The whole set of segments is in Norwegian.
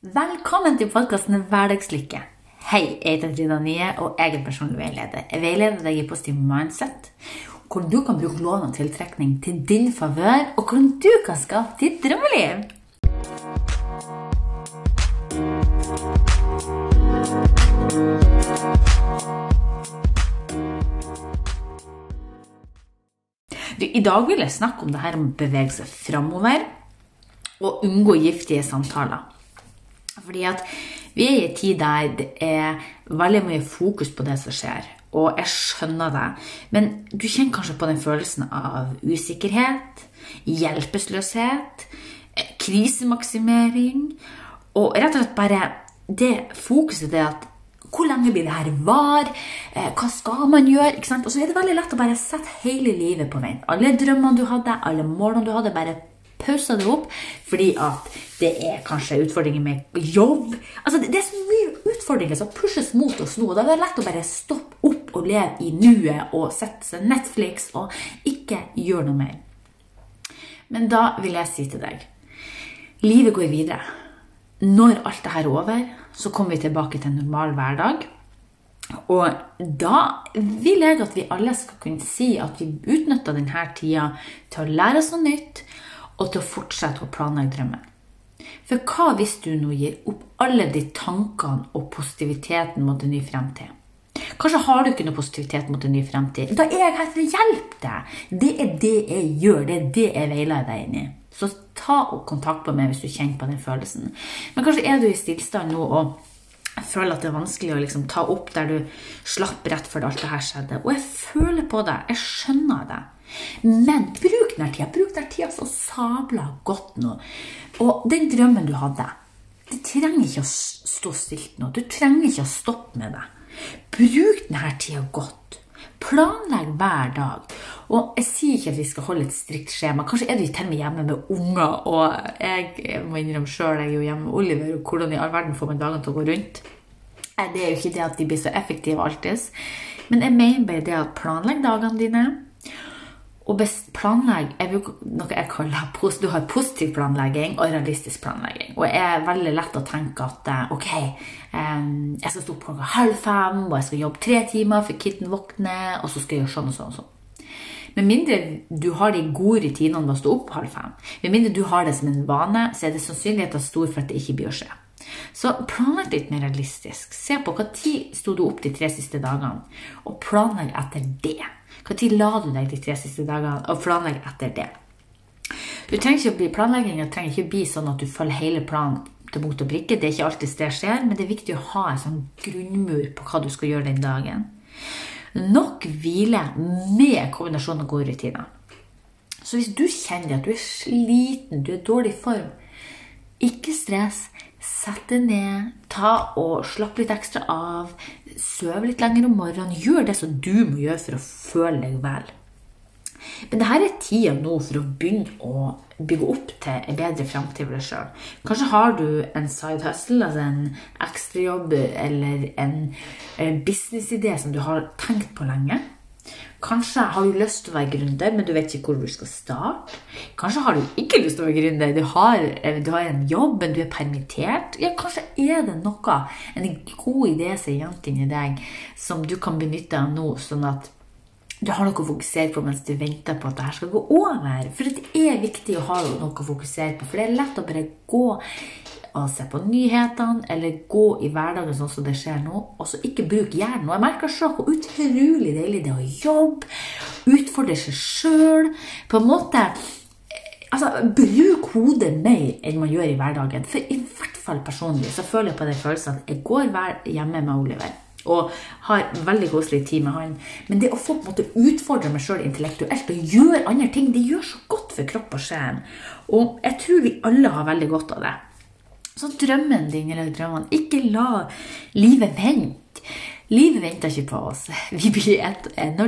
Velkommen til podkasten Hverdagslykke. Hei, jeg heter Trina Nye, og jeg er personlig veileder. Jeg veileder deg i positiv mindset, hvordan du kan bruke lån og tiltrekning til din favør, og hvordan du kan skape ditt drømmeliv. Du, I dag vil jeg snakke om det her om å bevege seg framover og unngå giftige samtaler. Fordi at vi er i en tid der det er veldig mye fokus på det som skjer. Og jeg skjønner det. Men du kjenner kanskje på den følelsen av usikkerhet, hjelpeløshet, krisemaksimering. Og rett og slett bare det fokuset det at hvor lenge blir det her var? Eh, hva skal man gjøre? Og så er det veldig lett å bare sette hele livet på vent. Alle drømmene du hadde, alle målene du hadde, bare pausa det opp fordi at det er kanskje utfordringer med jobb. Altså, det er så mye utfordringer som pushes mot oss nå. og Da er det lett å bare stoppe opp og leve i nuet og sette seg Netflix og ikke gjøre noe mer. Men da vil jeg si til deg livet går videre. Når alt dette er over, så kommer vi tilbake til en normal hverdag. Og da vil jeg at vi alle skal kunne si at vi utnytter denne tida til å lære oss noe nytt, og til å fortsette å planlegge drømmen. For hva hvis du nå gir opp alle de tankene og positiviteten mot en ny fremtid? Kanskje har du ikke noe positivitet mot en ny fremtid. Da er jeg her for å hjelpe deg. Det er det jeg gjør. Det er det jeg veileder deg inn i. Så ta og kontakt med meg hvis du kjenner på den følelsen. Men kanskje er du i stillstand nå og føler at det er vanskelig å liksom ta opp der du slapp rett før alt det her skjedde. Og jeg føler på deg. Jeg skjønner det. Men bruk denne tida. Bruk denne tida så sabla godt nå. Og den drømmen du hadde, det trenger ikke å stå stilt nå. Du trenger ikke å stoppe med det. Bruk denne tida godt. Planlegg hver dag. Og jeg sier ikke at vi skal holde et strikt skjema. Kanskje er du til og med hjemme med unger, og jeg må innrømme sjøl, jeg er jo hjemme med Oliver, og hvordan i all verden får man dagene til å gå rundt? Det er jo ikke det at de blir så effektive alltid, men jeg mener bare det at planlegg dagene dine. Og planlegg er noe jeg kaller Du har positiv planlegging og realistisk planlegging. Og det er veldig lett å tenke at ok, jeg skal stå opp klokka halv fem, og jeg skal jobbe tre timer før kitten våkner, og så skal jeg gjøre sånn og sånn. og sånn. Med mindre du har de gode rutinene med å stå opp halv fem, med mindre du har det som en vane, så er det sannsynligheten stor for at det ikke blir å skje. Så planlegg litt mer realistisk. Se på hva tid sto du opp de tre siste dagene, og planlegg etter det. Når la du deg de tre siste dagene, og planlegg etter det. Du trenger ikke å bli Planleggingen trenger ikke å bli sånn at du følger hele planen til punkt og prikke. Det er ikke alltid det skjer, men det er viktig å ha en sånn grunnmur på hva du skal gjøre den dagen. Nok hvile med kombinasjon av gode rutiner. Så hvis du kjenner at du er sliten, du er i dårlig form, ikke stress. Sett deg ned, ta og slapp litt ekstra av. Søv litt lenger om morgenen. Gjør det som du må gjøre for å føle deg vel. Men dette er tida nå for å begynne å bygge opp til en bedre framtid for deg sjøl. Kanskje har du en side hustle, altså en ekstrajobb eller en businessidé som du har tenkt på lenge. Kanskje har du lyst til å være gründer, men du vet ikke hvor du skal starte. Kanskje har du ikke lyst til å være gründer, du har, du har en jobb, men du er permittert. Ja, kanskje er det noe, en god idé som er gjemt inni deg, som du kan benytte av nå, sånn at du har noe å fokusere på mens du venter på at dette skal gå over. For det er viktig å ha noe å fokusere på, for det er lett å bare gå og se på nyhetene eller gå i hverdagen sånn som det skjer nå, og så ikke bruke hjernen. Og jeg merker selv hvor utrolig deilig det er å jobbe, utfordre seg sjøl. På en måte Altså, bruk hodet mer enn man gjør i hverdagen. For i hvert fall personlig så føler jeg på den følelsen at jeg går hjemme med Oliver og har veldig koselig tid med han. Men det å få på en måte utfordre meg sjøl intellektuelt og gjøre andre ting, det gjør så godt for kropp og sjel. Og jeg tror vi alle har veldig godt av det. Så drømmen din eller drømmene Ikke la livet vente. Livet venter ikke på oss. Vi blir et, en,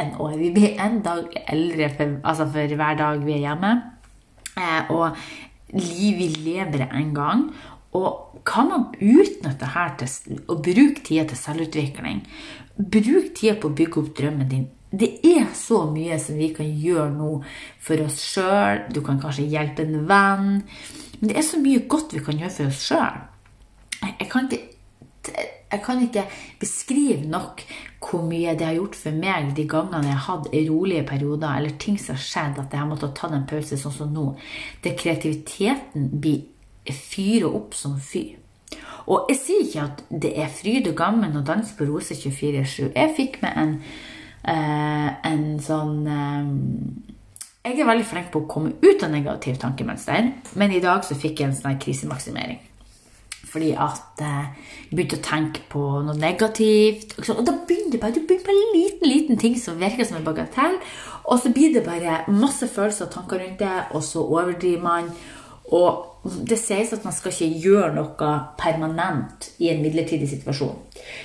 en år. Vi blir en dag eldre for, altså for hver dag vi er hjemme. Eh, og livet lever en gang. Og kan man utnytte her til å bruke tida til selvutvikling? Bruk tida på å bygge opp drømmen din det er så mye som vi kan gjøre nå for oss sjøl. Du kan kanskje hjelpe en venn. Men det er så mye godt vi kan gjøre for oss sjøl. Jeg, jeg kan ikke beskrive nok hvor mye det har gjort for meg de gangene jeg har hatt rolige perioder, eller ting som har skjedd, at jeg har måttet ta en pause sånn som nå. Der kreativiteten blir fyrer opp som fy. Og jeg sier ikke at det er fryd og gammen å danse på roser 24-7. Jeg fikk med en, uh, en sånn uh, Jeg er veldig flink på å komme ut av negativt tankemønster, men i dag så fikk jeg en sånn krisemaksimering. Fordi at uh, jeg begynte å tenke på noe negativt. Og, da begynner det bare, du begynner på en liten liten ting som virker som en bagatell. Og så blir det bare masse følelser og tanker rundt det, og så overdriver man. Og det sies at man skal ikke gjøre noe permanent i en midlertidig situasjon.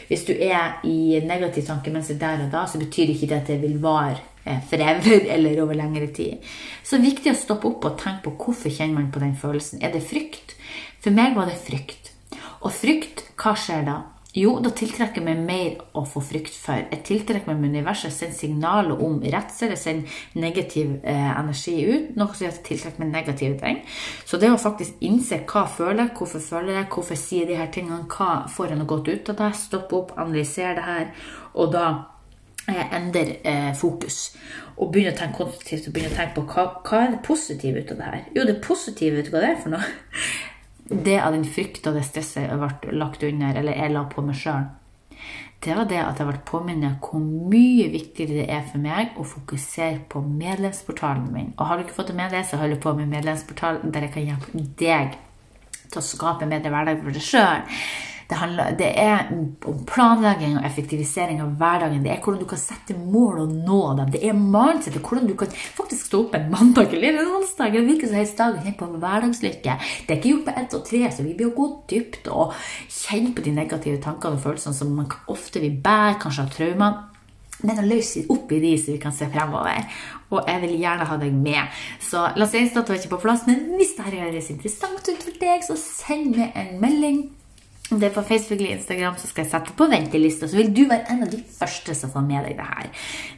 Hvis du er i negativ tanke mens det er der og da, så betyr ikke det at det vil vare eh, forever eller over lengre tid. Så det er viktig å stoppe opp og tenke på hvorfor kjenner man på den følelsen. Er det frykt? For meg var det frykt. Og frykt, hva skjer da? Jo, da tiltrekker jeg meg mer å få frykt for. Jeg tiltrekker meg med universet, sender signaler om redsel, jeg sender negativ eh, energi ut, noe som gjør at jeg tiltrekker meg negative ting. Så det å faktisk innse hva jeg føler, hvorfor føler jeg, hvorfor sier de her tingene, hva får jeg noe godt ut av det, stoppe opp, analysere det her, og da eh, endre eh, fokus. Og begynner å tenke konstruktivt og begynner å tenke på hva, hva er det positive ut av det her. Jo, det positive, du hva det er for noe? det av den frykta og det stresset jeg ble lagt under, eller jeg la på meg sjøl, det var det at jeg ble påminnet hvor mye viktigere det er for meg å fokusere på medlemsportalen min. Og har du ikke fått det med deg, så holder jeg på med medlemsportalen der jeg kan hjelpe deg til å skape en bedre hverdag for deg sjøl. Det, handler, det er om planlegging og effektivisering av hverdagen. Det er hvordan du kan sette mål og nå dem. Det er mindset. Det er hvordan du kan faktisk stå opp en mandag eller en onsdag eller hvilken som helst dag og kjenne på hverdagslykke. Det er ikke gjort på ett og tre, så vi blir å gå dypt og kjenne på de negative tankene og følelsene som man ofte vil bære, kanskje har traumer. Men å løse opp i de så vi kan se fremover. Og jeg vil gjerne ha deg med. Så lanseringsdatoen er ikke på plass, men hvis dette høres interessant ut for deg, så send meg en melding det er på Facebook eller Instagram, så skal jeg sette på ventelista. Så vil du være en av de første som får med deg det her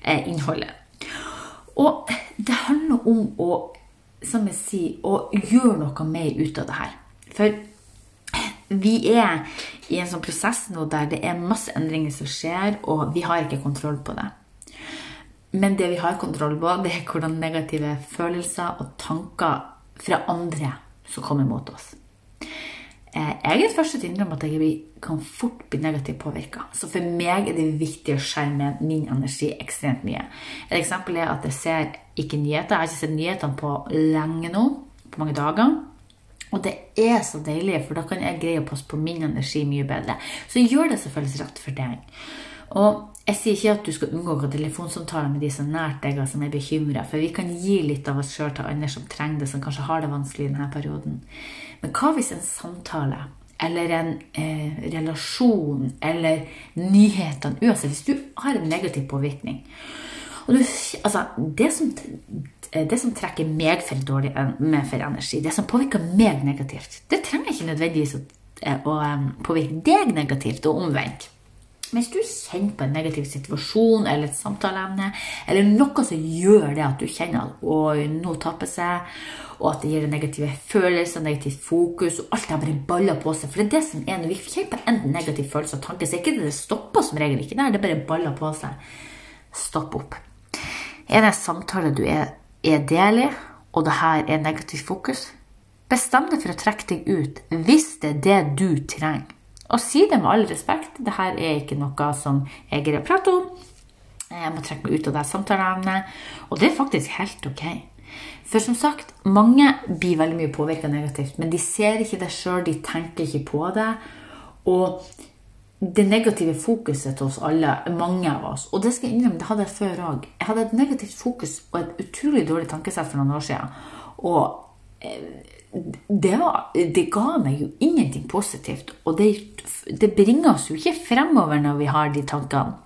eh, innholdet. Og det handler om å, som jeg sier, å gjøre noe mer ut av det her. For vi er i en sånn prosess nå der det er masse endringer som skjer, og vi har ikke kontroll på det. Men det vi har kontroll på, det er hvordan negative følelser og tanker fra andre som kommer mot oss. Eh, jeg er den første til å innrømme at jeg kan fort bli negativt påvirka. Så for meg er det viktig å skjerme min energi ekstremt mye. Et eksempel er at jeg ser ikke nyheter. Jeg har ikke sett nyhetene på lenge nå. På mange dager. Og det er så deilig, for da kan jeg greie å passe på min energi mye bedre. Så gjør det selvfølgelig rett for deg. Og jeg sier ikke at du skal unngå telefonsamtaler med de som er nært deg, og som er bekymra, for vi kan gi litt av oss sjøl til andre som trenger det, som kanskje har det vanskelig i denne perioden. Men hva hvis en samtale eller en eh, relasjon eller nyhetene Uansett, hvis du har en negativ påvirkning du, altså, det, som, det, som, trekker meg for dårlig med for energi, det som påvirker meg negativt, det trenger ikke nødvendigvis å, eh, å eh, påvirke deg negativt, og omvendt. Hvis du kjenner på en negativ situasjon eller et samtaleemne, eller noe som gjør det at du kjenner at nå tapper seg, og at det gir deg negative følelser, negativt fokus, og alt det bare baller på seg. For det er det som er når vi kjenner på en negativ følelse og tanke, så er ikke det det stopper som regel ikke der, det bare baller på seg. Stopp opp. Er det samtale du er, er del i, og det her er negativt fokus? Bestem deg for å trekke deg ut hvis det er det du trenger. Og si det med all respekt. Dette er ikke noe som jeg greier å prate om. Jeg må trekke meg ut av det samtaleevnet. Og det er faktisk helt ok. For som sagt, mange blir veldig mye påvirka negativt, men de ser ikke det sjøl, de tenker ikke på det. Og det negative fokuset til oss alle, mange av oss, og det skal jeg innrømme, det hadde jeg før òg. Jeg hadde et negativt fokus og et utrolig dårlig tankesett for noen år siden. Og eh, det, var, det, ga meg jo ingenting positivt. Og det, det, bringer oss jo ikke fremover når vi har de tankene.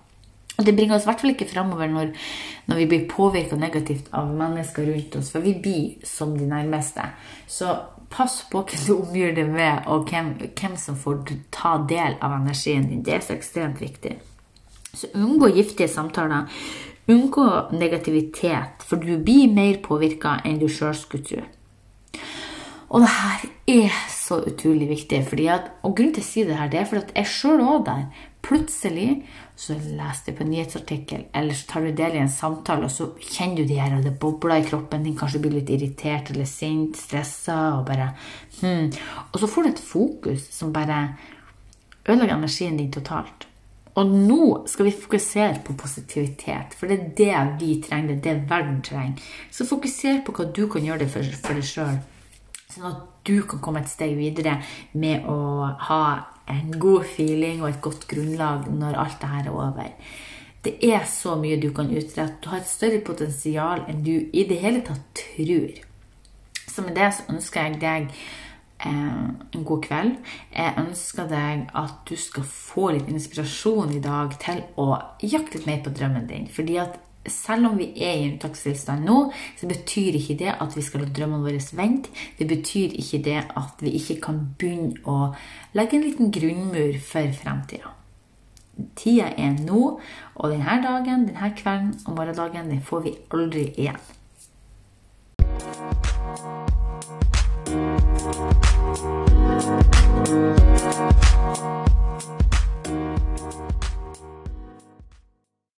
Og det bringer oss i hvert fall ikke fremover når, når vi blir påvirka negativt av mennesker rundt oss, for vi blir som de nærmeste. Så pass på hva du omgir det med, og hvem, hvem som får ta del av energien din. Det er så ekstremt viktig. Så unngå giftige samtaler. Unngå negativitet, for du blir mer påvirka enn du sjøl skulle tro. Og det her er så utrolig viktig. At, og grunnen til å si det her, det er for at jeg sjøl òg der. Plutselig så leste jeg på en nyhetsartikkel, eller så tar du del i en samtale, og så kjenner du de her, og det bobler i kroppen din, kanskje blir litt irritert eller sint, stressa, og bare hmm. Og så får du et fokus som bare ødelegger energien din totalt. Og nå skal vi fokusere på positivitet, for det er det vi trenger, det er det verden trenger. Så fokuser på hva du kan gjøre for, for deg sjøl. Sånn at du kan komme et steg videre med å ha en god feeling og et godt grunnlag når alt det her er over. Det er så mye du kan utrette. Du har et større potensial enn du i det hele tatt tror. Så med det så ønsker jeg deg eh, en god kveld. Jeg ønsker deg at du skal få litt inspirasjon i dag til å jakte litt mer på drømmen din. Fordi at selv om vi er i unntakstilstand nå, så betyr ikke det at vi skal la drømmene våre vente. Det betyr ikke det at vi ikke kan begynne å legge en liten grunnmur for fremtida. Tida er nå, og denne dagen, denne kvelden og morgendagen den får vi aldri igjen.